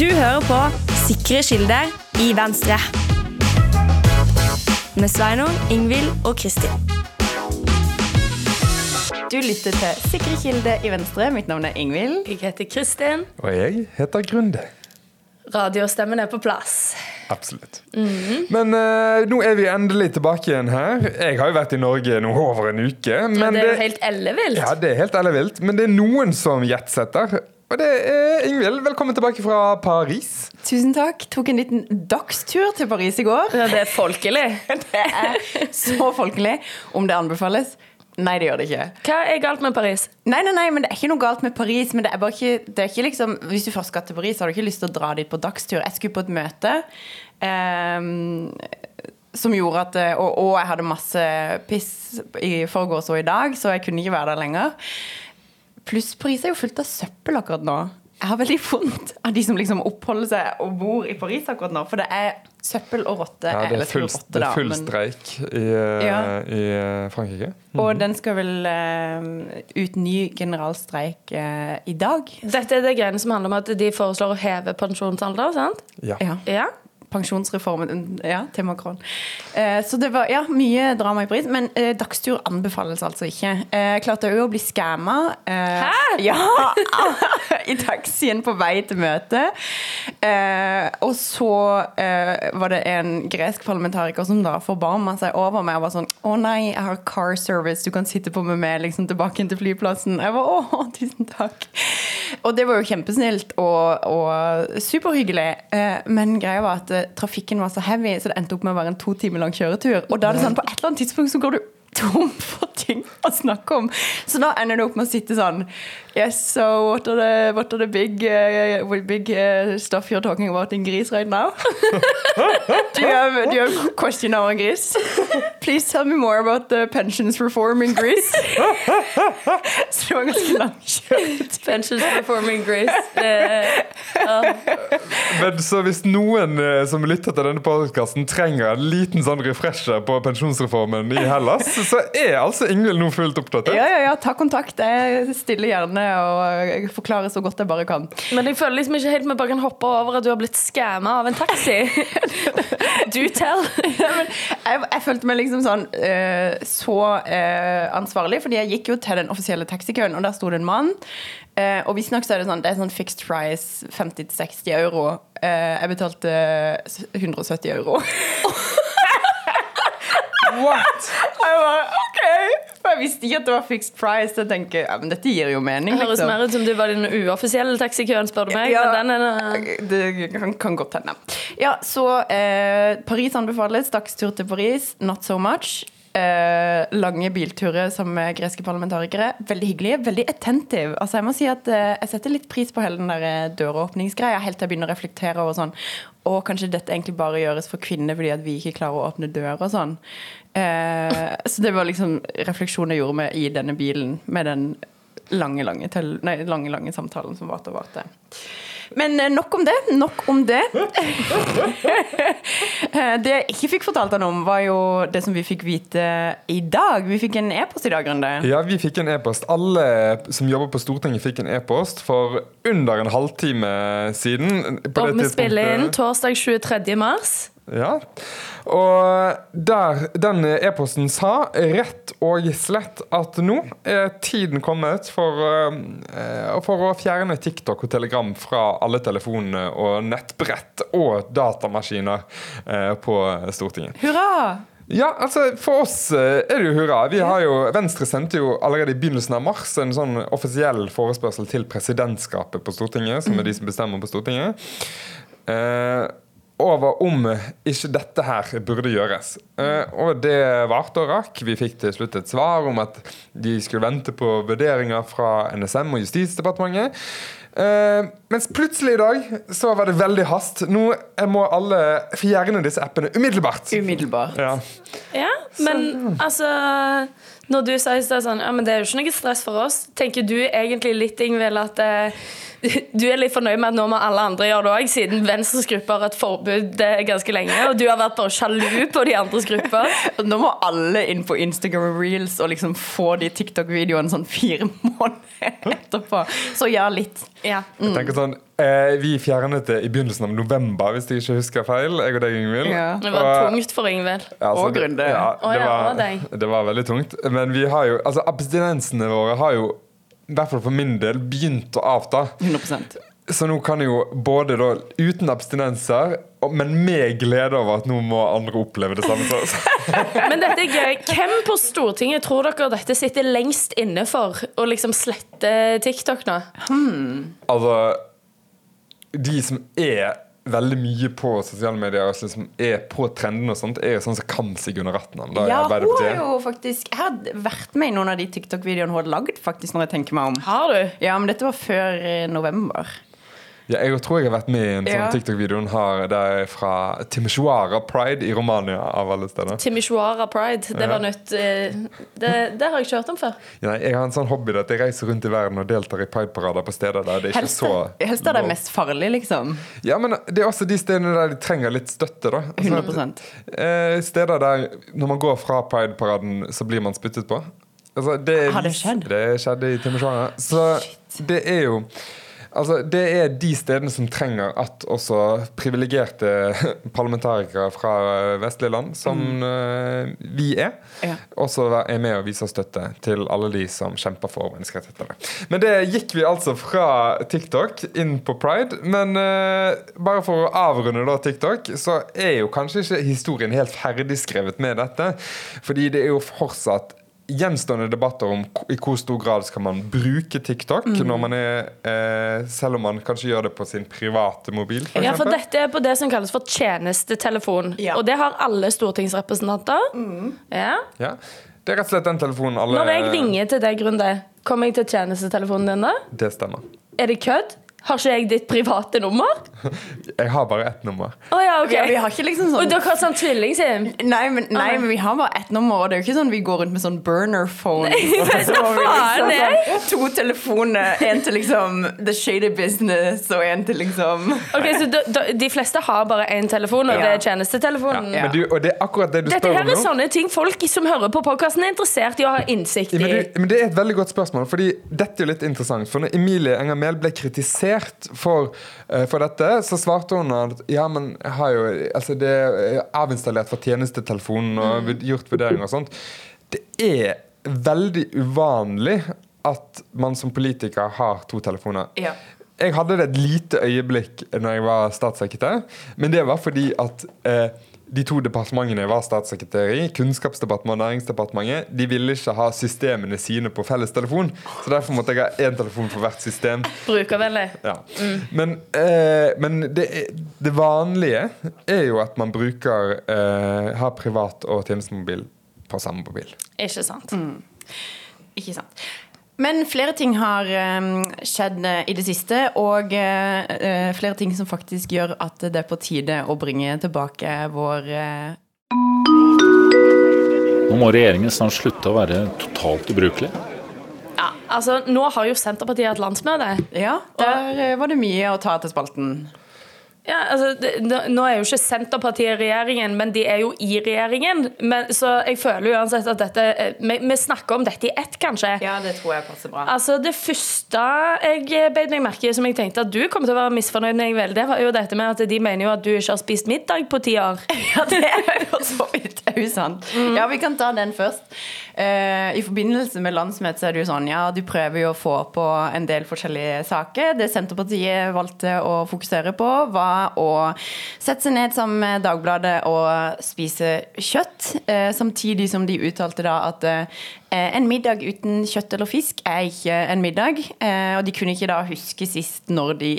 Du hører på Sikre kilder i Venstre. Med Sveinung, Ingvild og Kristin. Du lytter til Sikre kilder i Venstre. Mitt navn er Ingvild. Jeg heter Kristin. Og jeg heter Grunde. Radiostemmen er på plass. Absolutt. Men uh, nå er vi endelig tilbake igjen her. Jeg har jo vært i Norge nå over en uke. Men det er jo helt ellevilt. Ja, det er helt ellevilt. Men det er noen som jetsetter. Og det er Ingvild. Velkommen tilbake fra Paris. Tusen takk. Tok en liten dagstur til Paris i går. Ja, det er folkelig. Det er så folkelig. Om det anbefales? Nei, det gjør det ikke. Hva er galt med Paris? Nei, nei, nei, men Det er ikke noe galt med Paris. men det er bare ikke, det er ikke liksom, Hvis du først skal til Paris, har du ikke lyst til å dra dit på dagstur. Jeg skulle på et møte um, som gjorde at og, og jeg hadde masse piss i forgårs og i dag, så jeg kunne ikke være der lenger. Pluss Paris er jo fullt av søppel akkurat nå. Jeg har veldig vondt av de som liksom oppholder seg og bor i Paris akkurat nå. For det er søppel og rotte. Ja, det er full, rotte, det er full men- streik i, eh, Ja. i Frankrike. Frankrike. Og den skal vel uh, ut ny generalstreik uh, i dag. Dette er det greiene som handler om at de foreslår å heve pensjonsalder, sant? Ja. Ja. Pensjonsreformen ja, til Macron. Eh, så det var ja, mye drama i Paris. Men eh, dagstur anbefales altså ikke. Eh, klarte òg å bli skamma. Eh, Hæ? Ja! I taxien på vei til møtet. Eh, og så eh, var det en gresk parlamentariker som da forbarma seg over meg og var sånn Å nei, jeg har car service, du kan sitte på med meg liksom, tilbake til flyplassen. Jeg var å, tusen takk. Og det var jo kjempesnilt og, og superhyggelig. Eh, men greia var at trafikken var så heavy, så det endte opp med å være en to timer lang kjøretur. Og da er det sånn, på et eller annet tidspunkt så går du tom for ting å snakke om. Så da ender det opp med å sitte sånn Yes, so what are the, what are the big, uh, big uh, stuff you're talking about in Greece right now? do, you have, do you have a question now on Greece? Please tell me more about the pensions reform in Greece. så det var ganske lang kjøretur. Pensions reform in Greece. Uh, Men så hvis noen eh, som lytter til denne podkasten trenger en liten sånn refresher på pensjonsreformen i Hellas, så er altså Ingvild nå fullt oppdatert. Ja, ja, ja, ta kontakt. Jeg stiller gjerne og forklarer så godt jeg bare kan. Men jeg føler liksom ikke helt vi bare kan hoppe over at du har blitt skamma av en taxi. Do tell. Ja, men jeg, jeg følte meg liksom sånn uh, så uh, ansvarlig, fordi jeg gikk jo til den offisielle taxikøen, og der sto det en mann. Uh, og visstnok så er det sånn Det er sånn fixed price 50-60 euro. Uh, jeg betalte 170 euro. What? Jeg bare, ok For jeg visste ikke at det var fixed price. Jeg tenker, ja, men dette gir jo mening. Det høres liksom. mer ut som du var den uoffisielle taxikøen, spør du meg. Ja. Men den er Det kan, kan godt hende. Ja, så eh, Paris anbefales. Dagstur til Paris, not so much. Eh, lange bilturer som greske parlamentarikere. Veldig hyggelig, veldig attentive. Altså, jeg må si at eh, jeg setter litt pris på hele den der eh, døråpningsgreia, helt til jeg begynner å reflektere over sånn Og kanskje dette egentlig bare gjøres for kvinner fordi at vi ikke klarer å åpne dører og sånn. Eh, så det var liksom refleksjonen jeg gjorde med i denne bilen, med den lange, lange, tel nei, lange, lange samtalen som varte og varte. Men eh, nok om det. Nok om det. Eh, det jeg ikke fikk fortalt han om, var jo det som vi fikk vite i dag. Vi fikk en e-post i dag, Grunde. Ja, vi fikk en e-post. Alle som jobber på Stortinget, fikk en e-post for under en halvtime siden. På Og det vi spiller inn torsdag 23. mars. Ja. Og der, den e-posten sa rett og slett at nå er tiden kommet for, eh, for å fjerne TikTok og Telegram fra alle telefonene og nettbrett og datamaskiner eh, på Stortinget. Hurra! Ja, altså For oss eh, er det jo hurra. Vi har jo, Venstre sendte jo allerede i begynnelsen av mars en sånn offisiell forespørsel til presidentskapet på Stortinget, som er de som bestemmer på Stortinget, eh, over om ikke dette her burde gjøres. Eh, og det varte og rakk. Vi fikk til slutt et svar om at de skulle vente på vurderinger fra NSM og Justisdepartementet. Eh, mens plutselig i dag så var det veldig hast. Nå må alle fjerne disse appene umiddelbart. Umiddelbart. Ja. Ja, men altså Når du sier stad sånn Ja, men det er jo ikke noe stress for oss. Tenker du egentlig litt, Ingvild, at eh, du er litt fornøyd med at nå må alle andre gjøre det òg, siden Venstres gruppe har et forbud ganske lenge, og du har vært bare sjalu på de andres grupper? Nå må alle inn på Instagram Reels og liksom få de TikTok-videoene sånn fire måneder etterpå. Så ja, litt. Ja. Jeg tenker sånn Eh, vi fjernet det i begynnelsen av november, hvis jeg ikke husker feil. Jeg og deg, Ingvild. Ja. Det var Og- tungt for Ingvild. Ja, altså, Og det- Grunde. Ja, det, ja, var, det var veldig tungt. Men vi har jo, altså abstinensene våre har jo, i hvert fall for min del, begynt å avta. 100% Så nå kan jeg jo både da uten abstinenser, men med glede over at nå må andre oppleve det samme som oss. Men dette er gøy. Hvem på Stortinget tror dere dette sitter lengst inne for å liksom slette TikTok nå? Altså De som er veldig mye på sosiale medier og som er på trendene og sånt, er jo sånn som kan seg under ratten. Ja, hun har jo faktisk Jeg har vært med i noen av de TikTok-videoene hun hadde lagd, faktisk, når jeg tenker meg om. Har du? Ja, men dette var før eh, november. Ja, jeg tror jeg har vært med i en sånn Ja. TikTok-video hun har der fra Timisoara Pride i Romania, av alle steder. Timisoara Pride. Det Ja. var nytt. eh, Det, det har jeg ikke hørt om før. Ja, jeg har en sånn hobby at jeg reiser rundt i verden og deltar i pride-parader på steder der det er ikke Helst, så helst er det mest farlig, liksom. Ja, men det er også de stedene der de trenger litt støtte, da. Altså, 100 eh, Steder der når man går fra pride-paraden, så blir man spyttet på. Altså, det Har det skjedd? Det skjedde i Timisoara. Så det er jo Altså, Det er de stedene som trenger at også privilegerte parlamentarikere fra vestlige land, som mm. vi er. Ja. også er med og viser støtte til alle de som kjemper for menneskerettighetene. Men det gikk vi altså fra TikTok inn på pride. Men eh, bare for å avrunde da TikTok, så er jo kanskje ikke historien helt ferdigskrevet med dette. Fordi det er jo fortsatt gjenstående debatter om i hvor stor grad skal man bruke TikTok når man er, eh, selv om man kanskje gjør det på sin private mobil. For Ja, for dette er på det som kalles for tjenestetelefon. Ja. Og det har alle stortingsrepresentanter. Ja. ja. Det er rett og slett den telefonen alle Når jeg ringer til deg, Grunde, kommer jeg til tjenestetelefonen din da? Det stemmer. Er det kødd? Har ikke jeg ditt private nummer? Jeg har bare ett nummer. Oh, ja, okay. Ja, vi har ikke liksom Og sånn dere har sånn tvilling-sim? Nei men, nei, okay. men vi har bare ett nummer, og det er jo ikke sånn vi går rundt med sånn burner phone. Så men vi faen, liksom sånn, to telefoner, en til liksom the shady business, og en til liksom Ok, så da, De fleste har bare én telefon, og det Ja. er tjenestetelefonen. Ja. Men du, og det er akkurat det du Dette spør her om er sånne ting folk som hører på podkasten, er interessert i å ha innsikt Ja, i. men, du, men Det er et veldig godt spørsmål, fordi dette er jo litt interessant. For når Emilie Enger Mehl ble kritisert for, eh, for dette, så svarte hun at ja, men jeg har jo, altså det er avinstallert fra tjenestetelefonen og gjort vurderinger og sånt. Det er veldig uvanlig at man som politiker har to telefoner. Ja. Jeg hadde det et lite øyeblikk når jeg var statssekretær, men det var fordi at eh, de to departementene jeg var statssekretær i, Kunnskapsdepartementet og Næringsdepartementet, de ville ikke ha systemene sine på felles telefon. Så derfor måtte jeg ha én telefon for hvert system. Brukervennlig. Ja. Men, eh, men det, det vanlige er jo at man bruker eh, har privat og tjenestemobil på samme mobil. Ikke sant. Ikke sant. Men flere ting har um, skjedd eh, i det siste, og eh, eh, flere ting som faktisk gjør at det er på tide å bringe tilbake vår Nå må regjeringen snart slutte å være totalt ubrukelig. Ja, altså, nå har jo Senterpartiet hatt landsmøte. Ja, der var det mye å ta til spalten. Ja, altså, det, nå er jo ikke Senterpartiet i regjeringen, men de er jo i regjeringen. Men, så jeg føler uansett at dette eh, vi, vi snakker om dette i ett, kanskje. Ja, det tror jeg passer bra. Altså Det første jeg beit meg merke i, som jeg tenkte at du kom til å være misfornøyd med, Ingvild, det var jo dette med at de mener jo at du ikke har spist middag på ti år. Ja, det er jo så vidt usant. Ja, vi kan ta den først. Eh, I forbindelse med landsmøtet er det jo sånn, ja, du prøver jo å få på en del forskjellige saker. Det Senterpartiet valgte å fokusere på, var å sette seg ned sammen med Dagbladet og spise kjøtt. Eh, samtidig som de uttalte da at eh, en middag uten kjøtt eller fisk er ikke en middag. Eh, og de kunne ikke da huske sist når de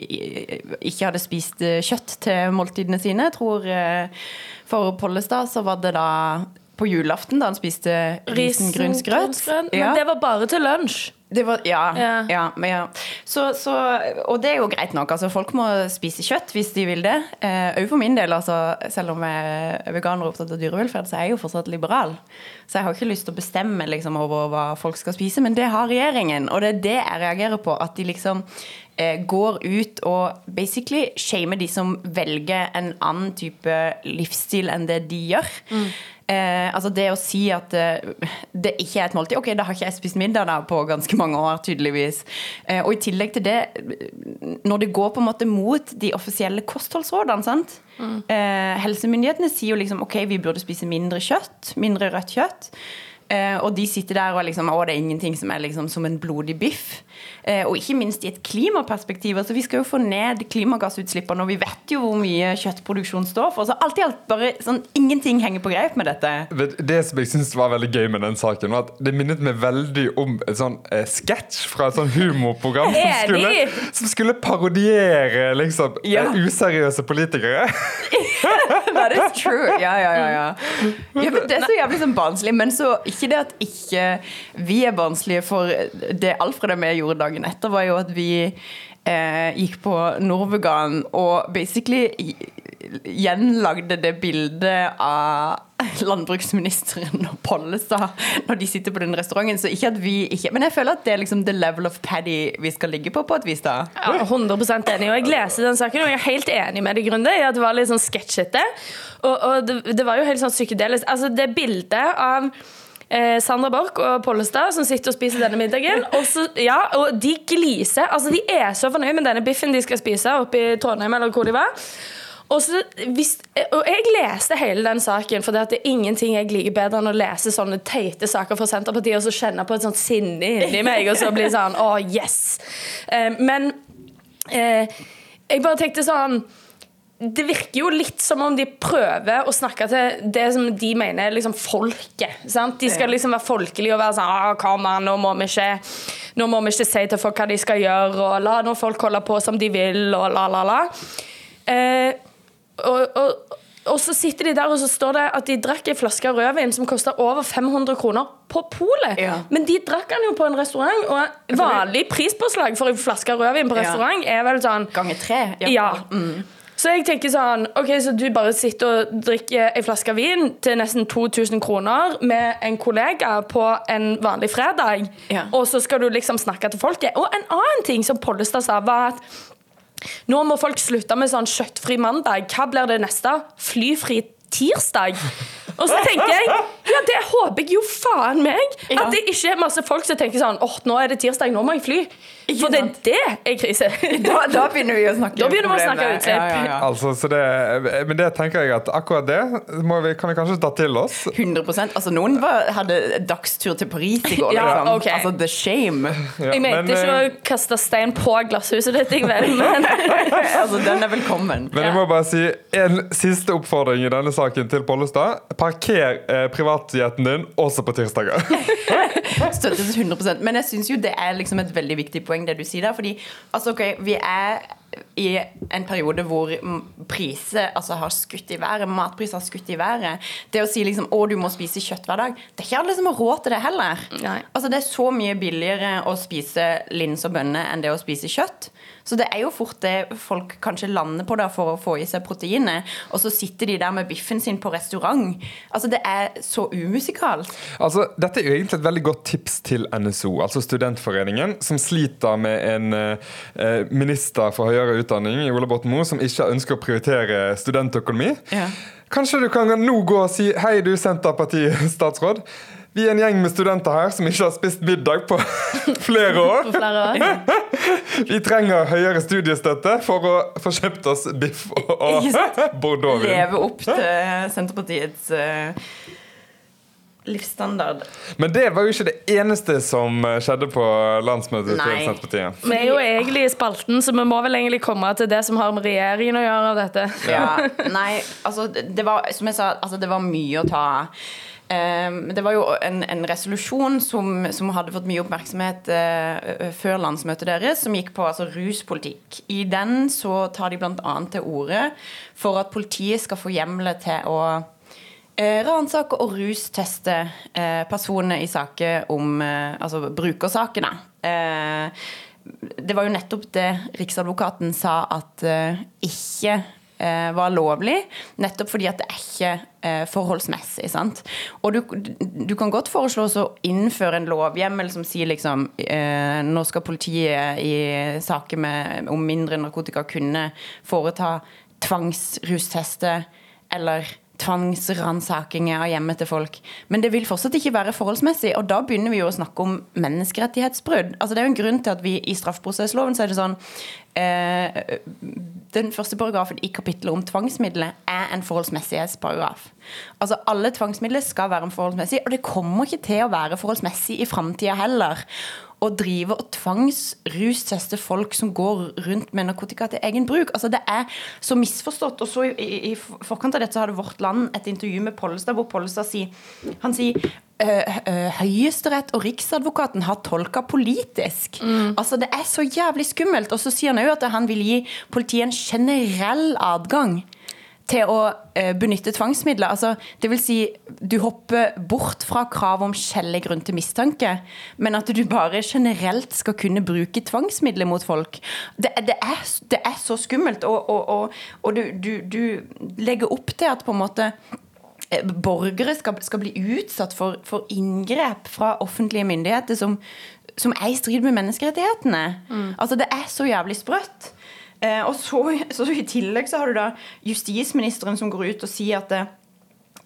ikke hadde spist eh, kjøtt til måltidene sine. Jeg tror eh, for Pollestad så var det da på julaften da han spiste risengrynsgrøt. Ja. Men det var bare til lunsj. Det var, ja, ja. Ja. men ja. Så, så, og det er jo greit nok. Altså, folk må spise kjøtt hvis de vil det. Òg for min del. Altså, selv om jeg er veganer og opptatt av dyrevelferd, så er jeg jo fortsatt liberal. Så jeg har ikke lyst til å bestemme liksom, over hva folk skal spise, men det har regjeringen. Og det er det jeg reagerer på. At de liksom eh, går ut og basically shamer de som velger en annen type livsstil enn det de gjør. Eh, altså det å si at eh, det ikke er et måltid Ok, da har ikke jeg spist middag da på ganske mange år, tydeligvis. Eh, og i tillegg til det, når det går på en måte mot de offisielle kostholdsrådene, sant. Eh, helsemyndighetene sier jo liksom ok, vi burde spise mindre kjøtt, mindre rødt kjøtt. Eh, og de sitter der og liksom, å, det er ingenting som er liksom som en blodig biff. Eh, og ikke minst i et klimaperspektiv. altså Vi skal jo få ned klimagassutslippene, og vi vet jo hvor mye kjøttproduksjon står for. Så alt i alt bare sånn, ingenting henger på greip med dette. Det som jeg synes var veldig gøy med den saken, var at det minnet meg veldig om en sånn eh, sketsj fra et sånn humorprogram som skulle, som skulle parodiere liksom Ja. eh, useriøse politikere. That is true. Ja, ja, ja, ja. ja det er så jævlig sånn barnslig. Men så ikke det at ikke vi er barnslige, for det Alfred og vi gjorde dagen etter, var jo at vi eh, gikk på Norvegan og basically gjenlagde det bildet av landbruksministeren og Pollestad når de sitter på den restauranten. Så ikke at vi ikke Men jeg føler at det er liksom the level of paddy vi skal ligge på, på et vis, da. Ja, 100 enig. Og jeg leser den saken, og jeg er helt enig med deg, Grunde, i at det var litt sånn sketsjete. Og, og det, det var jo helt sånn psykedelisk. Altså, det bildet av eh, Sandra Borch og Pollestad som sitter og spiser denne middagen. Og, så, ja, og de gliser. Altså, de er så fornøyd med denne biffen de skal spise oppe i Trondheim, eller hvor de var. Og, så, hvis, og jeg leste hele den saken, for det, er ingenting jeg liker bedre enn å lese sånne teite saker fra Senterpartiet og så kjenne på et sånt sinne inni meg, og så bli sånn Å, yes! Eh, men eh, jeg bare tenkte sånn det virker jo litt som om de prøver å snakke til det som de mener er liksom folket. Sant? De skal liksom være folkelige og være sånn ah, Kom an, nå må vi ikke Nå må vi ikke si til folk hva de skal gjøre, og la nå folk holde på som de vil, og la, la, la. Eh, og, og, og så sitter de der, og så står det at de drakk en flaske rødvin som kosta over 500 kroner på polet. Ja. Men de drakk den jo på en restaurant, og vanlig prispåslag for en flaske rødvin på Ja. restaurant er vel sånn Ganger tre. ja. Så jeg tenker sånn Ok, så du bare sitter og drikker en flaske vin til nesten 2000 kroner med en kollega på en vanlig fredag, Ja. og så skal du liksom snakke til folket. Og en annen ting som Pollestad sa, var at nå må folk slutte med sånn kjøttfri mandag. Hva blir det neste? Flyfri tirsdag? Og så tenker jeg ja, det håper jeg jo faen meg. At det ikke er masse folk som tenker sånn åh, nå er det tirsdag, nå må jeg fly. Ikke For det, er det er krise. Da, da begynner vi å snakke Da begynner vi å snakke utslipp. Ja, ja, ja. Altså, så det, men det tenker jeg at akkurat det må vi, kan vi kanskje ta til oss. 100% Altså Noen var, hadde dagstur til Paris i går. Ja, liksom. Okay. Altså The shame. Ja, Jeg mente men, ikke eh, å kaste stein på glasshuset ditt, jeg vel, men altså Den er velkommen. Men jeg må bare si en siste oppfordring i denne saken til Pollestad. Parker eh, privatjeten din også på tirsdager. Støttes 100% Men jeg syns jo det er liksom et veldig viktig poeng, det du sier der. Fordi altså, ok, vi er i en periode hvor priser altså, har skutt i været. Matpriser har skutt i været. Det å si liksom å, du må spise kjøtt hver dag, det er ikke alle som har råd til det heller. Nei. Altså, det er så mye billigere å spise lins og bønner enn det å spise kjøtt. Så det er jo fort det folk kanskje lander på da for å få i seg proteinet. Og så sitter de der med biffen sin på restaurant. Altså, det er så umusikalsk. Altså, dette er jo egentlig et veldig godt tips til NSO, altså Studentforeningen, som sliter med en eh, minister for høyere utdanning i Ole Borten Moe som ikke ønsker å prioritere studentøkonomi. Ja. Kanskje du kan nå gå og si hei, du Senterparti-statsråd. Vi er en gjeng med studenter her som ikke har spist middag på flere år. på flere år. Vi trenger høyere studiestøtte for å få kjøpt oss biff og, bordeauxvin. leve opp til Senterpartiets eh, livsstandard. Men det var jo ikke det eneste som eh, skjedde på landsmøtet til Senterpartiet. Vi er jo egentlig i spalten, så vi må vel egentlig komme til det som har med regjeringen å gjøre av dette. Ja, nei, altså det var, som jeg sa, altså, det var mye å ta av. Um, det var jo en, en resolusjon som, som hadde fått mye oppmerksomhet eh, før landsmøtet deres, som gikk på altså, ruspolitikk. I den så tar de bl.a. til orde for at politiet skal få hjemler til å eh, ransake og rusteste eh, personer i saker om eh, Altså brukersakene. Eh, det var jo nettopp det Riksadvokaten sa at ikke var lovlig, nettopp fordi at det er ikke eh, forholdsmessig. sant? Og du, du kan godt foreslå å innføre en lovhjemmel som sier liksom eh, Nå skal politiet i saker med, om mindre narkotika kunne foreta tvangsrusteste eller tvangsransakinger av hjemmet til folk. Men det vil fortsatt ikke være forholdsmessig, og da begynner vi jo å snakke om menneskerettighetsbrudd. Altså Det er jo en grunn til at vi i straffeprosessloven så er det sånn eh, Den første paragrafen i kapittelet om tvangsmidler er en forholdsmessighetsparagraf. Altså Alle tvangsmidler skal være forholdsmessige, og det kommer ikke til å være forholdsmessig i framtida heller å drive og tvangsrusteste folk som går rundt med narkotika til egen bruk. Altså Det er så misforstått. og så I, i, i forkant av dette så hadde Vårt Land et intervju med Pollestad, hvor Pollestad sier han sier Høyesterett og Riksadvokaten har tolka politisk. Altså Det er så jævlig skummelt. Og så sier han òg at han vil gi politiet en generell adgang til å eh, benytte tvangsmidler. Altså, det vil si, du hopper bort fra krav om skjellig grunn til mistanke, men at du bare generelt skal kunne bruke tvangsmidler mot folk. Det, det, er, det er, så skummelt, og, og, og, og du, du, du, legger opp til at på en måte eh, borgere skal, skal bli utsatt for, for, inngrep fra offentlige myndigheter som, som er i strid med menneskerettighetene. Mm. Altså, det er så jævlig sprøtt. Eh, og så, så, I tillegg så har du da justisministeren som går ut og sier at det,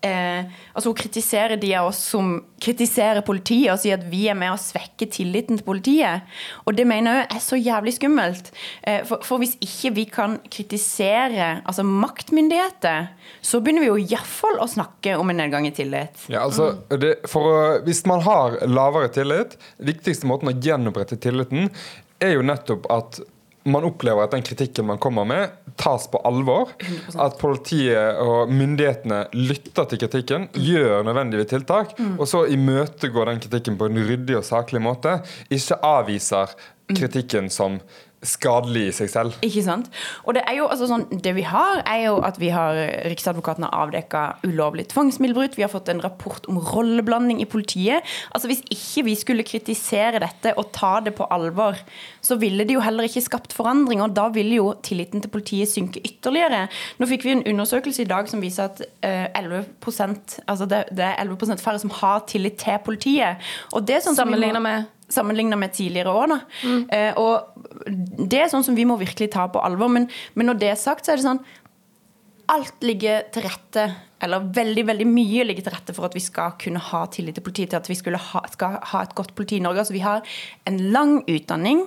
Eh, altså Hun kritiserer de av oss som kritiserer politiet og sier at vi er med å svekke tilliten til politiet. Og Det mener jeg er så jævlig skummelt. Eh, for, for, hvis ikke vi kan kritisere altså maktmyndigheter, så begynner vi jo iallfall å snakke om en nedgang i tillit. Ja, altså, det, for, Hvis man har lavere tillit, viktigste måten å gjenopprette tilliten er jo nettopp at man opplever at den kritikken man kommer med, tas på alvor. 100%. At politiet og myndighetene lytter til kritikken, gjør nødvendige tiltak, mm. og så imøtegår den kritikken på en ryddig og saklig måte. Ikke avviser kritikken som skadelig i seg selv. Ikke sant? Og Det er jo altså sånn, det vi har, er jo at vi har Riksadvokaten har avdekka ulovlig tvangsmiddelbruk. Vi har fått en rapport om rolleblanding i politiet. Altså Hvis ikke vi skulle kritisere dette og ta det på alvor, så ville det jo heller ikke skapt forandring. og Da ville jo tilliten til politiet synke ytterligere. Nå fikk vi en undersøkelse i dag som viser at uh, 11 altså det, det, er 11% færre som har tillit til politiet. Og det er sånn Sammenligna med sammenligna med tidligere år. Da. Mm. Eh, og Det er sånn som vi må virkelig ta på alvor. Men, men, når det er sagt, så er det sånn Alt ligger til rette, eller veldig veldig mye ligger til rette for at vi skal kunne ha tillit til politiet, til at vi ha, skal ha et godt politi i Norge. Altså, vi har en lang utdanning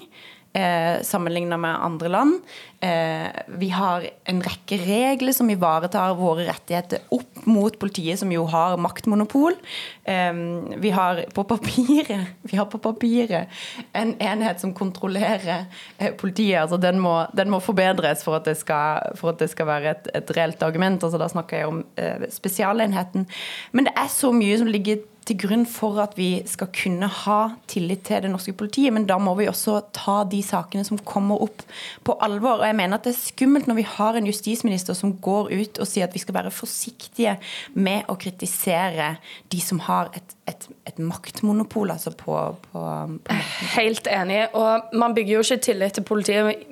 eh, sammenligna med andre land. Eh, vi har en rekke regler som ivaretar våre rettigheter opp mot politiet, som jo har maktmonopol. Eh, vi har på papiret, vi har på papiret en enhet som kontrollerer eh, politiet. altså den må, den må, forbedres for at det skal, at det skal være et, et reelt argument. altså Da snakker jeg om eh, spesialenheten. Men det er så mye som ligger til grunn for at vi skal kunne ha tillit til det norske politiet. Men da må vi også ta de sakene som kommer opp, på alvor. Og jeg mener at det er skummelt når vi har en justisminister som går ut og sier at vi skal være forsiktige med å kritisere de som har et, et, et maktmonopol altså på, på, på Helt enig. Og man bygger jo ikke tillit til politiet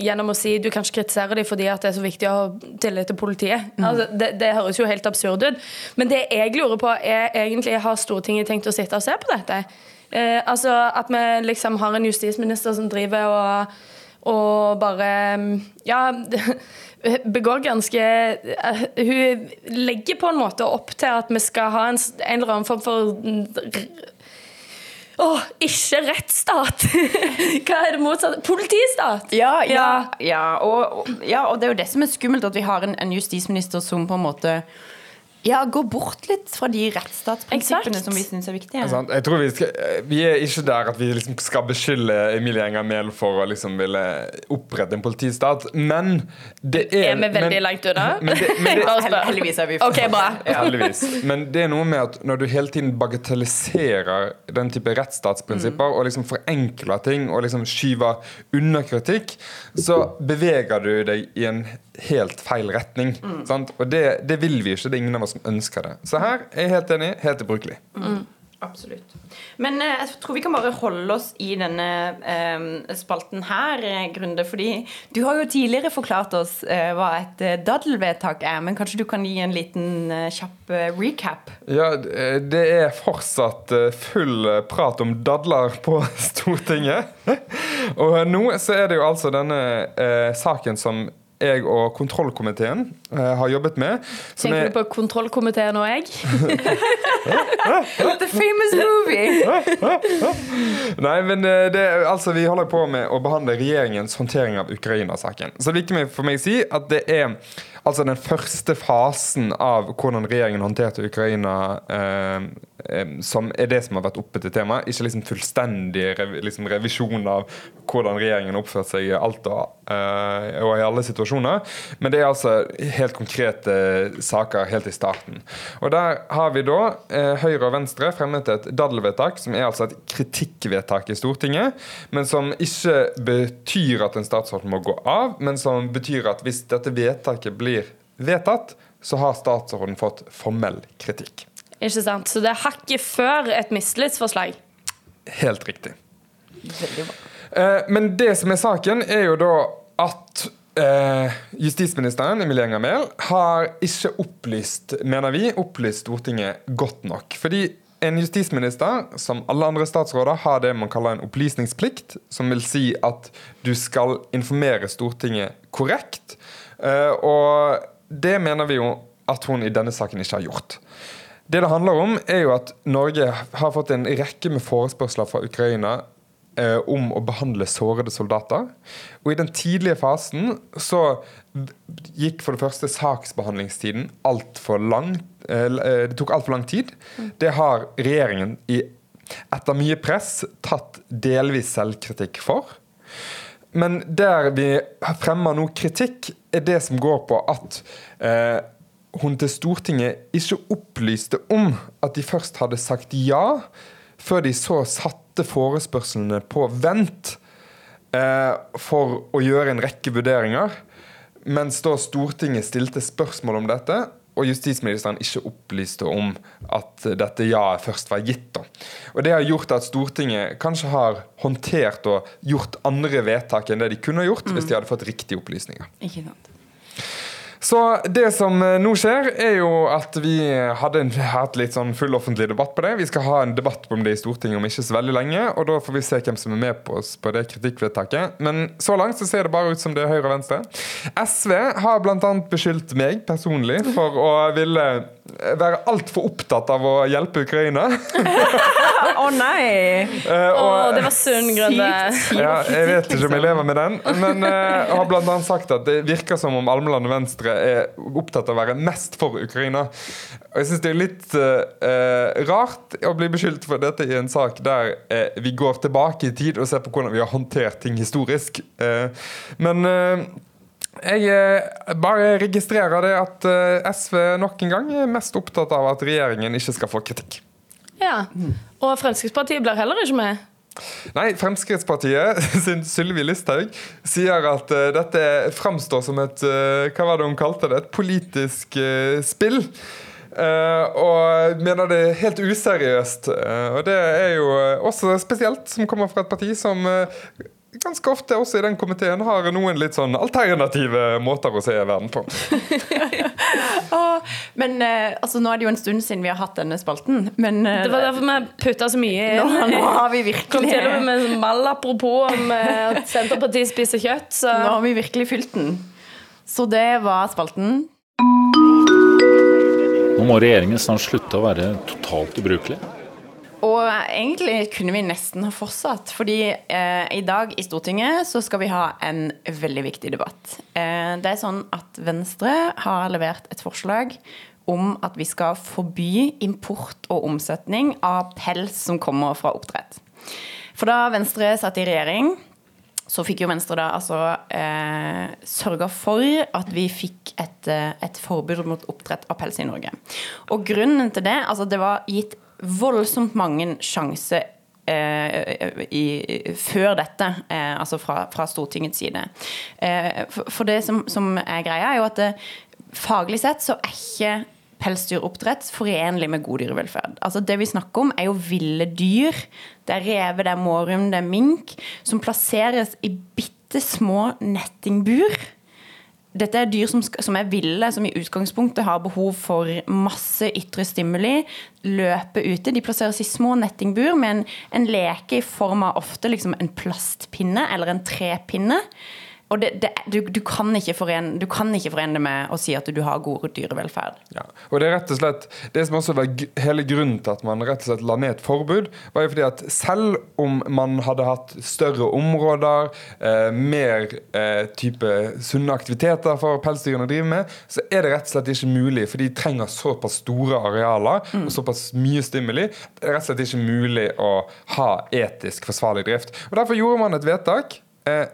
gjennom å si du kan ikke kritisere dem fordi det er så viktig å ha tillit til politiet. Mm. Altså, det, det høres jo helt absurd ut. Men det jeg lurer på, er egentlig har Stortinget tenkt å sitte og se på dette? Eh, altså At vi liksom har en justisminister som driver og, og bare Ja begår ganske uh, Hun legger på en måte opp til at vi skal ha en, en eller annen form for å, oh, ikke rettsstat! Hva er det motsatte? Politistat! Ja, ja, ja. Og, ja, og, det er jo det som er skummelt, at vi har en, en justisminister som på en måte ja, gå bort litt fra de rettsstatsprinsippene som vi syns er viktige. Ja, jeg tror vi, skal, vi, er ikke der at vi liksom skal beskylde Emilie Enger Mehl for å liksom ville opprette en politistat, men det er Er vi veldig men, langt unna? heldigvis er vi for. Okay, bra. Ja, heldigvis. Men det er noe med at når du hele tiden bagatelliserer den type rettsstatsprinsipper mm. og liksom forenkler ting og liksom skyver unna kritikk, så beveger du deg i en helt feil retning. Mm. Og det, det, vil vi ikke. Det er ingen av oss som ønsker det. Så her er jeg helt enig. Helt ubrukelig. Mm. Absolutt. Men eh, jeg tror vi kan bare holde oss i denne eh, spalten her, eh, Grunde. Fordi du har jo tidligere forklart oss eh, hva et eh, daddelvedtak er. Men kanskje du kan gi en liten eh, kjapp recap? Ja, det er fortsatt full prat om dadler på Stortinget. og nå så er det jo altså denne saken som jeg og kontrollkomiteen eh, har jobbet med. Tenker er- du på kontrollkomiteen og jeg? The famous movie! Nei, men eh, det, altså, vi holder på med å behandle regjeringens håndtering av Ukraina-saken. Så det er viktig for meg å si at det er altså den første fasen av hvordan regjeringen håndterte Ukraina, eh, eh, som er det som har vært oppe til tema. Ikke liksom fullstendig rev, liksom revisjon av hvordan regjeringen oppførte seg i alt og, eh, og i alle situasjoner. Men det er altså helt konkrete saker helt i starten. Og der har vi da uh, Høyre og Venstre fremmet et daddelvedtak, som er altså et kritikkvedtak i Stortinget, men som ikke betyr at en statsråd må gå av, men som betyr at hvis dette vedtaket blir vedtatt, så har statsråden fått formell kritikk. Ikke sant? Så det er hakket før et mistillitsforslag. Helt riktig. Veldig bra. Eh, Men det som er saken, er jo da at eh, justisministeren Emilie Enger Mehl har ikke opplyst, mener vi, opplyst Stortinget godt nok. Fordi en justisminister, som alle andre statsråder, har det man kaller en opplysningsplikt, som vil si at du skal informere Stortinget korrekt. Eh, og det mener vi jo at hun i denne saken ikke har gjort. Det det handler om, er jo at Norge har fått en rekke med forespørsler fra Ukraina eh, om å behandle sårede soldater. Og i den tidlige fasen så gikk for det første saksbehandlingstiden altfor lang. eh, eh, Det tok altfor lang tid. Det har regjeringen i, etter mye press tatt delvis selvkritikk for. Men der vi fremmer noe kritikk, er det som går på at eh, hun til Stortinget ikke opplyste om at de først hadde sagt ja, før de så satte forespørslene på vent eh, for å gjøre en rekke vurderinger. Mens da Stortinget stilte spørsmål om dette, og justisministeren ikke opplyste om at dette ja-et først var gitt. Da. Og Det har gjort at Stortinget kanskje har håndtert og gjort andre vedtak enn det de kunne ha gjort hvis de hadde fått riktige opplysninger. Ikke sant. Så det som eh, nå skjer, er jo at vi hadde en, hatt litt sånn full offentlig debatt på det. Vi skal ha en debatt om det i Stortinget om ikke så veldig lenge, og da får vi se hvem som er med på oss på det kritikkvedtaket. Men så langt så ser det bare ut som det er Høyre og Venstre. SV har bl.a. beskyldt meg personlig for å ville være altfor opptatt av å hjelpe Ukraina. Å nei! Uh, og, oh, det var sunn. Sykt. ja, jeg vet ikke om jeg lever med den, men uh, har blant annet sagt at det virker som om Almeland Venstre er opptatt av å være mest for Ukraina. Og jeg syns det er litt uh, rart å bli beskyldt for dette i en sak der uh, vi går tilbake i tid og ser på hvordan vi har håndtert ting historisk. Men jeg bare registrerer det at SV nok en gang er mest opptatt av at regjeringen ikke skal få kritikk. Ja. Og Fremskrittspartiet blir heller ikke med. Nei, Fremskrittspartiet sin Sylvi Listhaug sier at uh, dette framstår som et uh, Hva var det hun kalte det? Et politisk uh, spill. Og mener det er helt useriøst. Og det er jo også spesielt, som kommer fra et parti som ganske ofte også i den komiteen har noen litt sånn alternative måter å se verden på. Men eh, altså, nå er det jo en stund siden vi har hatt denne spalten. Men eh, Det var derfor vi putta så mye nå, inn. nå har vi Kom til og virkelig med med mal apropos om eh, at Senterpartiet spiser kjøtt. Så Nå har vi virkelig fylt den. Så det var spalten. Nå må regjeringen snart slutte å være totalt ubrukelig. Og egentlig kunne vi nesten ha fortsatt, fordi eh, i dag i Stortinget så skal vi ha en veldig viktig debatt. Eh, det er sånn at Venstre har levert et forslag om at vi skal forby import og omsetning av pels som kommer fra oppdrett. For da Venstre satt i regjering, så fikk jo Venstre da altså eh, sørga for at vi fikk et, eh, et forbud mot oppdrett av pels i Norge. Og grunnen til det, altså det var gitt voldsomt mange sjanser eh, i, før dette, eh, altså fra, fra Stortingets side. Eh, for, for det som, som er greia, er jo at det, faglig sett så er ikke pelsdyroppdrett forenlig med god dyrevelferd. Altså Det vi snakker om, er jo ville dyr. Det er reve, det er mårhund, det er mink, som plasseres i bitte små nettingbur. Dette er dyr som, som er ville, som i utgangspunktet har behov for masse ytre stimuli. Løpe ute. De plasseres i små nettingbur med en, en leke i form av ofte liksom en plastpinne eller en trepinne. Og det, det, du, du, kan ikke forene, du kan ikke forene det med å si at du har god dyrevelferd. Ja. Og Det er rett og slett det som også var hele grunnen til at man rett og slett la ned et forbud, var jo fordi at selv om man hadde hatt større områder, eh, mer eh, type sunne aktiviteter for pelsdyrene å drive med, så er det rett og slett ikke mulig, for de trenger såpass store arealer og såpass mye stimuli. Det er rett og slett ikke mulig å ha etisk forsvarlig drift. Og Derfor gjorde man et vedtak eh,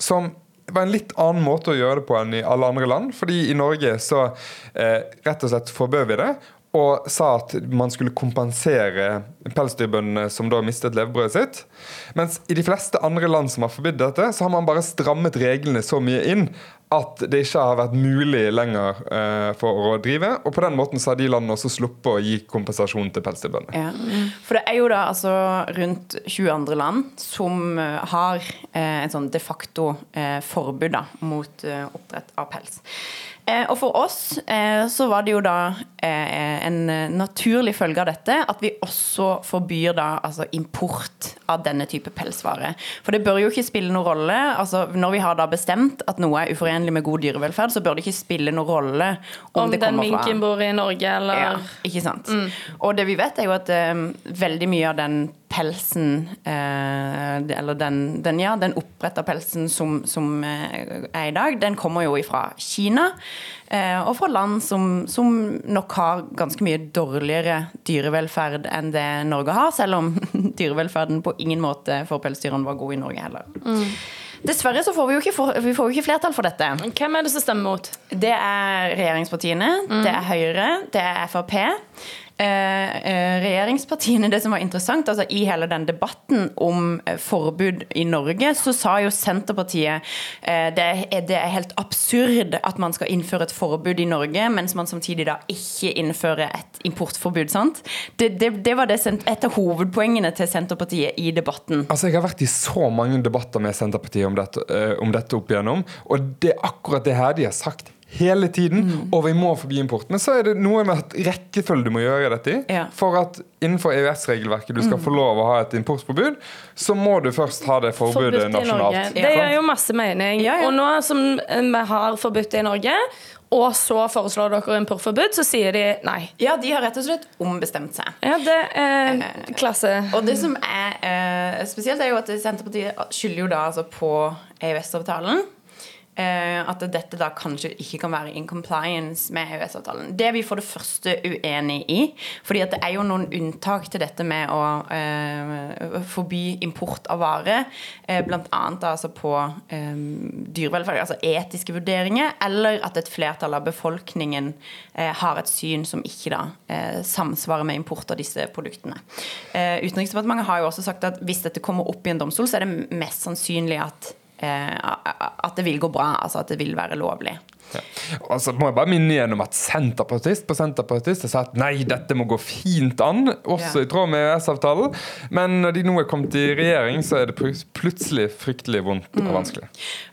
som var en litt annen måte å gjøre det på enn i alle andre land. fordi i Norge så eh, rett og slett forbød vi det. Og sa at man skulle kompensere pelsdyrbøndene som da mistet levebrødet sitt. Mens i de fleste andre land som har forbudt dette, så har man bare strammet reglene så mye inn at det ikke har vært mulig lenger uh, for å drive. Og på den måten så har de landene også sluppet å gi kompensasjon til pelsdyrbøndene. Ja. For det er jo da altså rundt 20 andre land som eh, har uh, en sånn de facto uh, forbud da, mot oppdrett av pels. Eh, og for oss eh, så var det jo da eh, en naturlig følge av dette at vi også forbyr da altså import av denne type pelsvare. For det bør jo ikke spille noen rolle. altså Når vi har da bestemt at noe er uforenlig med god dyrevelferd, så bør det ikke spille noen rolle om, Om det den kommer fra minken bor i Norge, eller ja, ikke sant. Og det vi vet, er jo at um, veldig mye av den pelsen eh, Eller den, den, ja, den oppretta pelsen som, som er i dag, den kommer jo ifra Kina. Eh, og fra land som, som nok har ganske mye dårligere dyrevelferd enn det Norge har, selv om dyrevelferden på ingen måte for pelsdyrene var god i Norge heller. Dessverre så får vi jo ikke, for, vi får jo ikke flertall for dette. Hvem er det som stemmer mot? Det er regjeringspartiene, det er Høyre, det er Frp. Eh, eh, regjeringspartiene, det som var interessant, altså i hele den debatten om eh, forbud i Norge, så sa jo Senterpartiet det, er, det er helt absurd at man skal innføre et forbud i Norge, mens man samtidig da ikke innfører et importforbud. sant? Det, det, det var et av hovedpoengene til Senterpartiet i debatten. Altså, Jeg har vært i så mange debatter med Senterpartiet om dette, om dette opp igjennom, og det er akkurat det her de har sagt hele tiden. Og vi må forbi import. Men så er det noe med at rekkefølge du må gjøre dette i. Ja. For at innenfor EØS-regelverket du skal få lov å ha et importforbud, så må du først ha det forbudet Forbudt nasjonalt. Ja. Det gjør jo masse mening. Ja, ja. Og nå som eh, vi har forbudt det i Norge, og så foreslår dere importforbud, så sier de nei. Ja, de har rett og slett ombestemt seg. Ja, det er klasse. Og det som er eh, spesielt, er jo at Senterpartiet skylder jo da altså på EØS-avtalen. Eh, at dette da kanskje ikke kan være in compliance med EØS-avtalen. Det er vi for det første uenig i. fordi det er jo noen unntak til dette med å eh, forby import av varer. Eh, annet altså på eh, dyrevelferd, altså etiske vurderinger. Eller at et flertall av befolkningen eh, har et syn som ikke da eh, samsvarer med import av disse produktene. Eh, Utenriksdepartementet har jo også sagt at hvis dette kommer opp i en domstol, så er det mest sannsynlig at at det vil gå bra, altså at det vil være lovlig. Ja. Og så må jeg bare minne igjen om at Senterpartist på Senterpartist har sagt nei, dette må gå fint an, også Ja. i tråd med EØS-avtalen. Men når de nå er kommet i regjering, så er det plutselig fryktelig vondt Mm. og vanskelig.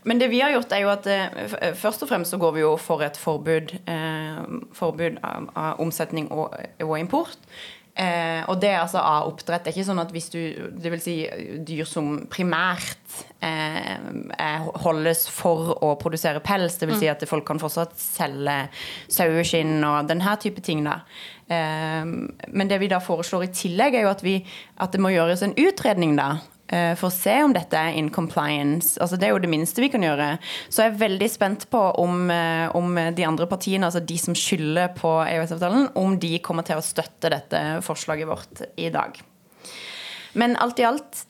Men det vi har gjort, er jo at eh, først og fremst så går vi jo for et forbud, eh, forbud av, av omsetning og, og import. Eh, og det er altså av oppdrett. Det er ikke sånn at hvis du Det vil si dyr som primært eh, holdes for å produsere pels, vil si at folk kan fortsatt selge saueskinn og denne type ting, da. Eh, men det vi da foreslår i tillegg, er jo at, vi, at det må gjøres en utredning, da. Eh, For å se om dette er in compliance. Altså Det er jo det minste vi kan gjøre. Så jeg er veldig spent på om, eh, om de andre partiene, altså de som skylder på EØS-avtalen, om de kommer til å støtte dette forslaget vårt i dag. Men alt i alt,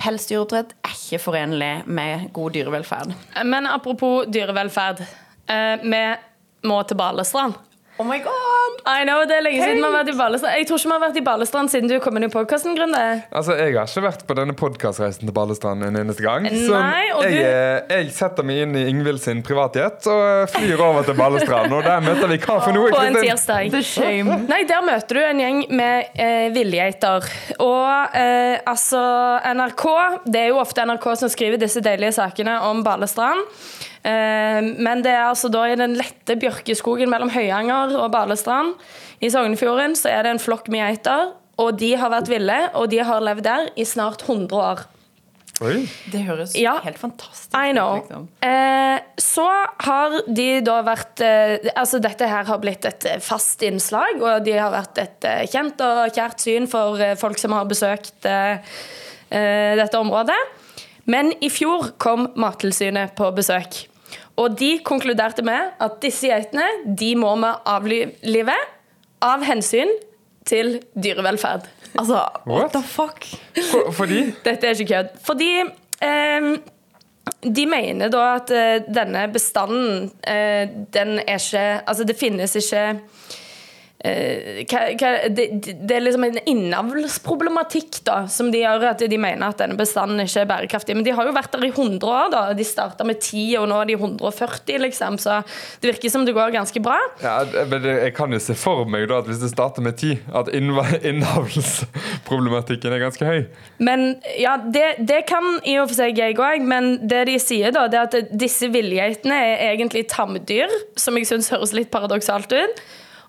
pelsdyroppdrett er ikke forenlig med god dyrevelferd. Men apropos dyrevelferd. Eh, vi må til Balestrand. Oh my god! I know, det er lenge siden vi har vært i Balestrand. Jeg tror ikke vi har vært i Balestrand siden du kom inn i podkasten. Altså, Jeg har ikke vært på denne podkastreisen til Balestrand en eneste gang. Så Nei, og jeg, du- eh, jeg setter meg inn i Ingvild sin privatjet og flyr over til Balestrand. Og der møter vi hva for noe? På en tirsdag. The shame. Nei, der møter du en gjeng med eh, villgeiter. Og eh, altså NRK Det er jo ofte NRK som skriver disse deilige sakene om Balestrand. Eh, men det er altså da i den lette bjørkeskogen mellom Høyanger og Balestrand i Sognefjorden så er det en flokk med geiter. Og de har vært ville, og de har levd der i snart 100 år. Oi. Det høres Ja. helt fantastisk I ut. Liksom. Eh, så har de da vært eh, Altså, dette her har blitt et eh, fast innslag, og de har vært et eh, kjent og kjært syn for eh, folk som har besøkt dette området. Men i fjor kom Mattilsynet på besøk. Og de konkluderte med at disse geitene de må vi avlive av hensyn til dyrevelferd. Altså, What? what the fuck? For, fordi Dette er ikke kødd. Fordi eh, de mener da at eh, denne bestanden, eh, den er ikke Altså, det finnes ikke eh, det, det er liksom en innavlsproblematikk da, som de gjør at de mener at denne bestanden ikke er bærekraftig. Men de har jo vært der i 100 år. da, De starta med 10, og nå er de 140, liksom. Så det virker som det går ganske bra. ja, men Jeg kan jo se for meg da at hvis det starter med 10, at innavlsproblematikken er ganske høy. Men ja, det, det kan i og for seg jeg òg, men det de sier, da, det er at disse villgeitene er egentlig tamdyr, som jeg syns høres litt paradoksalt ut.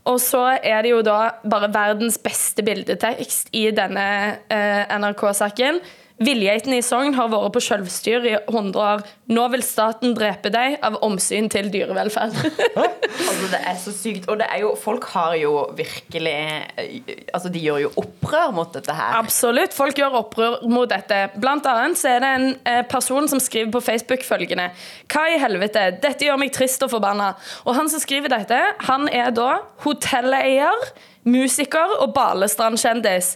Og så er det jo da bare verdens beste bildetekst i denne eh, NRK-saken. Villgeitene i Sogn har vært på selvstyr i 100 år. Nå vil staten drepe deg av omsyn til dyrevelferd. Altså, det er så sykt. Og det er jo, folk har jo virkelig eh, Altså, de gjør jo opprør mot dette her. Absolutt. Folk gjør opprør mot dette. Blant annet så er det en eh, person som skriver på Facebook følgende Hva i helvete? Dette gjør meg trist og forbanna. Og han som skriver dette, han er da hotelleier, musiker og Balestrand-kjendis.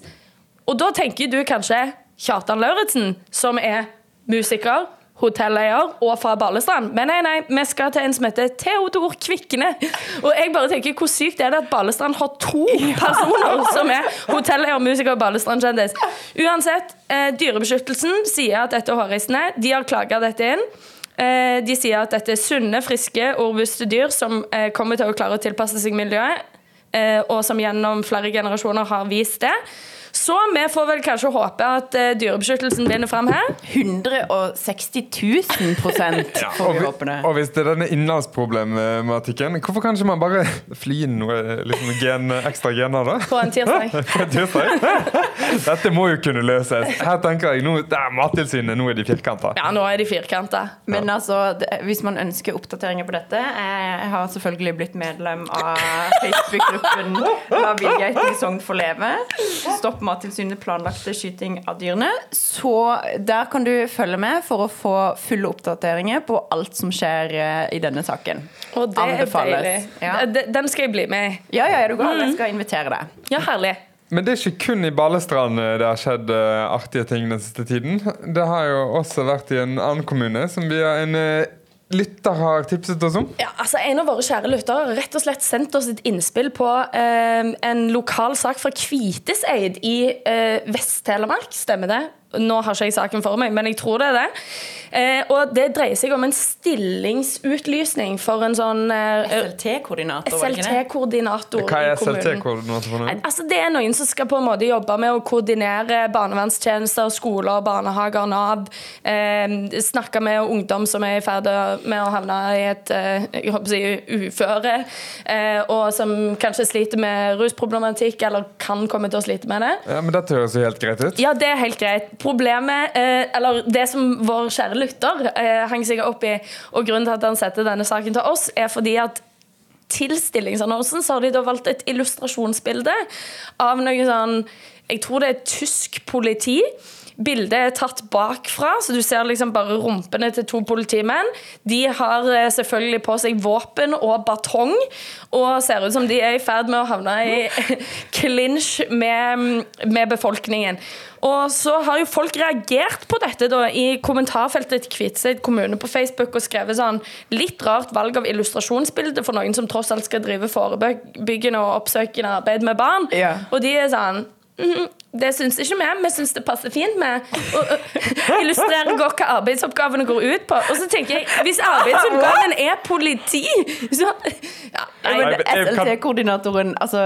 Og da tenker du kanskje Kjartan Lauritzen, som er musiker, hotelleier og fra Balestrand. Men nei, nei, vi skal til en som heter Theodor Kvikne. Og jeg bare tenker, hvor sykt er det at Balestrand har to personer som er hotelleier, musiker og Balestrand-kjendis? Uansett, eh, Dyrebeskyttelsen sier at dette er hårreisende. De har klaga dette inn. Eh, de sier at dette er sunne, friske og robuste dyr som eh, kommer til å klare å tilpasse seg miljøet, eh, og som gjennom flere generasjoner har vist det. Så vi får vel kanskje håpe at uh, Dyrebeskyttelsen vinner fram her. 160 000 prosent, får vi håpe det. og hvis det er denne innlandsproblematikken, hvorfor kan ikke man bare fly inn noe liksom, gen, ekstra gener, da? På en tirsdag. På en tirsdag? Dette må jo kunne løses. Her tenker jeg, nå, der, Mattilsynet, nå er de firkanta. Ja, nå er de firkanta. Men altså, det, hvis man ønsker oppdateringer på dette Jeg har selvfølgelig blitt medlem av Facebook-gruppen Hva vil villgeiten i Sogn få leve. Stopp Mattilsynet planlagte skyting av dyrene. Så der kan du følge med for å få fulle oppdateringer på alt som skjer eh, i denne saken. Og det er Anbefales. deilig. Ja. Den skal jeg bli med i. Ja, ja, er du gal? Jeg skal invitere deg. Ja, herlig. Men det er ikke kun i Balestrand eh, det har skjedd eh, artige ting den siste tiden. Det har jo også vært i en annen kommune som vi har en eh, lytter har tipset oss om. Ja, altså En av våre kjære lyttere har rett og slett sendt oss et innspill på eh, en lokal sak fra Kviteseid i eh, Vest-Telemark. Stemmer det? Nå har ikke jeg saken for meg, men jeg tror det er det. Eh, og det dreier seg om en stillingsutlysning for en sånn eh, SLT-koordinator, ikke det? SLT-koordinator Hva er. SLT-koordinator for noe? Altså, det er noen som skal på en måte jobbe med å koordinere barnevernstjenester, skoler, barnehager, Nav. Eh, snakke med ungdom som er i ferd med å havne i et eh, jeg håper å si, uføre, eh, og som kanskje sliter med rusproblematikk, eller kan komme til å slite med det. Ja, men Dette høres jo helt greit ut. Ja, det er helt greit. Problemet, eh, eller det som vår kjære lytter eh, henger seg opp i, og grunnen til at han setter denne saken til oss, er fordi at til stillingsannonsen så har de da valgt et illustrasjonsbilde av noe sånn Jeg tror det er tysk politi. Bildet er tatt bakfra, så du ser liksom bare rumpene til to politimenn. De har eh, selvfølgelig på seg våpen og batong, og ser ut som de er i ferd med å havne i clinch med, med befolkningen. Og så har jo folk reagert på dette da, i kommentarfeltet til Kviteseid kommune på Facebook og skrevet sånn litt rart valg av illustrasjonsbilde for noen som tross alt skal drive forebyggende og oppsøkende arbeid med barn. Ja. Og de er sånn «Mhm, det syns ikke vi. Vi syns det passer fint med å å illustrere godt hva arbeidsoppgavene går ut på. Og så tenker jeg, hvis arbeidsoppgaven er politi, så ja, Nei, SLT-koordinatoren altså,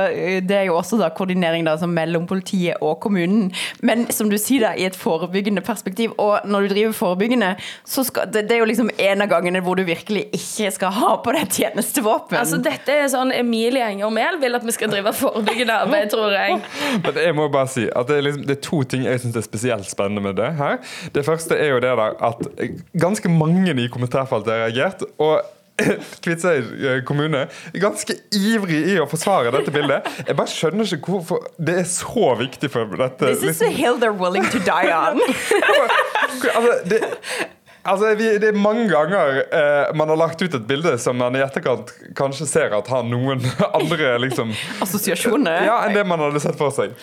Det er jo også da koordinering da, altså, mellom politiet og kommunen. Men som du sier, da, i et forebyggende perspektiv. Og når du driver forebyggende, så skal det, det er jo liksom en av gangene hvor du virkelig ikke skal ha på deg tjenestevåpen. Altså, dette er sånn Emilie Enger Mehl vil at vi skal drive forebyggende arbeid, tror jeg. Men jeg må bare si at det er, liksom, det er to ting jeg syns er spesielt spennende med det her. Det første er jo det der at ganske mange i kommentarfeltet har reagert. og Kviteseid eh, kommune ganske ivrig i å forsvare dette bildet. Jeg bare skjønner ikke hvorfor det er så viktig for dette. This is liksom. the hill they're willing to die on. altså, det, altså vi, det er mange ganger eh, man har lagt ut et bilde som man i etterkant kanskje ser at har noen andre liksom, Assosiasjoner. ja, enn det man hadde sett for seg.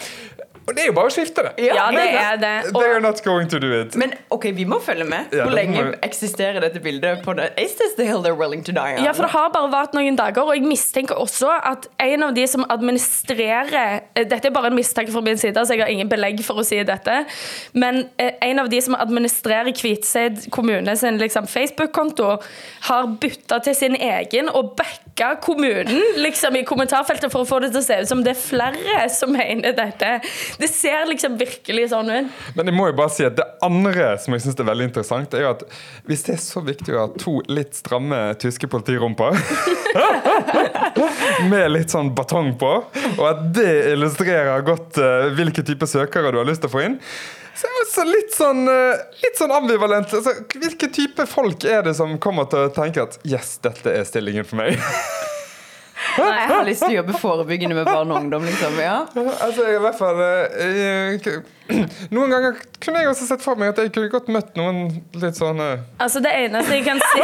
Og det er jo bare å skifte det. Ja, det er det. They are not going to do it. Men ok, vi må følge med. Hvor ja, lenge må vi- eksisterer dette bildet? på det? Is this the hill they're willing to die on? ja, for Det har bare vart noen dager, og jeg mistenker også at en av de som administrerer eh, Dette er bare en mistanke fra min side, så jeg har ingen belegg for å si dette. Men eh, en av de som administrerer Kvitseid kommune sin liksom, Facebook-konto, har bytta til sin egen og backa kommunen liksom, i kommentarfeltet for å få det til å se ut som det er flere som mener dette. Det ser liksom virkelig sånn ut. Men jeg må jo bare si at det andre som jeg synes er veldig interessant, er jo at hvis det er så viktig å ha to litt stramme tyske politirumper med litt sånn batong på, og at det illustrerer godt uh, hvilke type søkere du har lyst til å få inn, så det litt sånn, eh, litt sånn ambivalent. Altså, hvilke type folk er det som kommer til å tenke at yes, dette er stillingen for meg? Nei, jeg har lyst til å jobbe forebyggende med barn og ungdom. liksom, ja. altså, jeg, i hvert fall eh, jeg, Noen ganger kunne jeg også sett for meg at jeg kunne godt møtt noen litt sånn eh, Altså, det eneste jeg kan si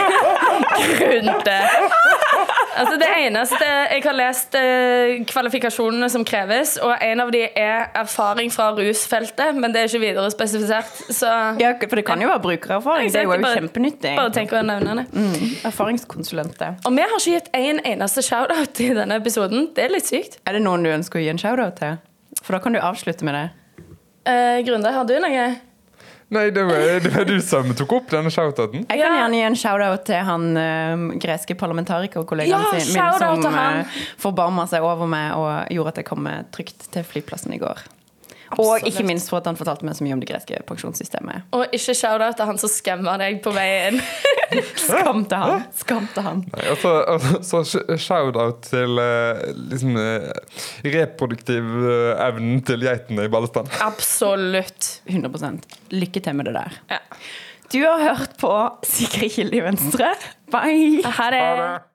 Grunde. Altså, det eneste Jeg har lest eh, kvalifikasjonene som kreves, og en av de er erfaring fra rusfeltet, men det er ikke videre spesifisert. Så ja, For det kan jo være brukererfaring. Det er jo Bare- kjempenyttig. Bare tenk å nevne det. Mm, erfaringskonsulenter. Og vi har ikke gitt en eneste shout-out i denne episoden. Det er litt sykt. Er det noen du ønsker å gi en shout-out til? For da kan du avslutte med det. Eh, Grunde, har du noe? Nei, det var, det var du som tok opp denne shoutouten. Jeg kan gjerne gi en shout-out til han uh, greske parlamentarikerkollegaen Ja, sin min som uh, forbarma seg over meg og gjorde at jeg kom trygt til flyplassen i går. Og ikke minst for at han fortalte meg så mye om det greske pensjonssystemet. Og ikke shout-out til han som skammer deg på veien. Skam til han! Skam til han. Nei, Og så, og så shout-out til eh, liksom, eh, reproduktiv eh, evnen til geitene i Ballestad. Absolutt. 100 Lykke til med det der. Ja. Du har hørt på Sikre kilde i Venstre. Bye! Ha det.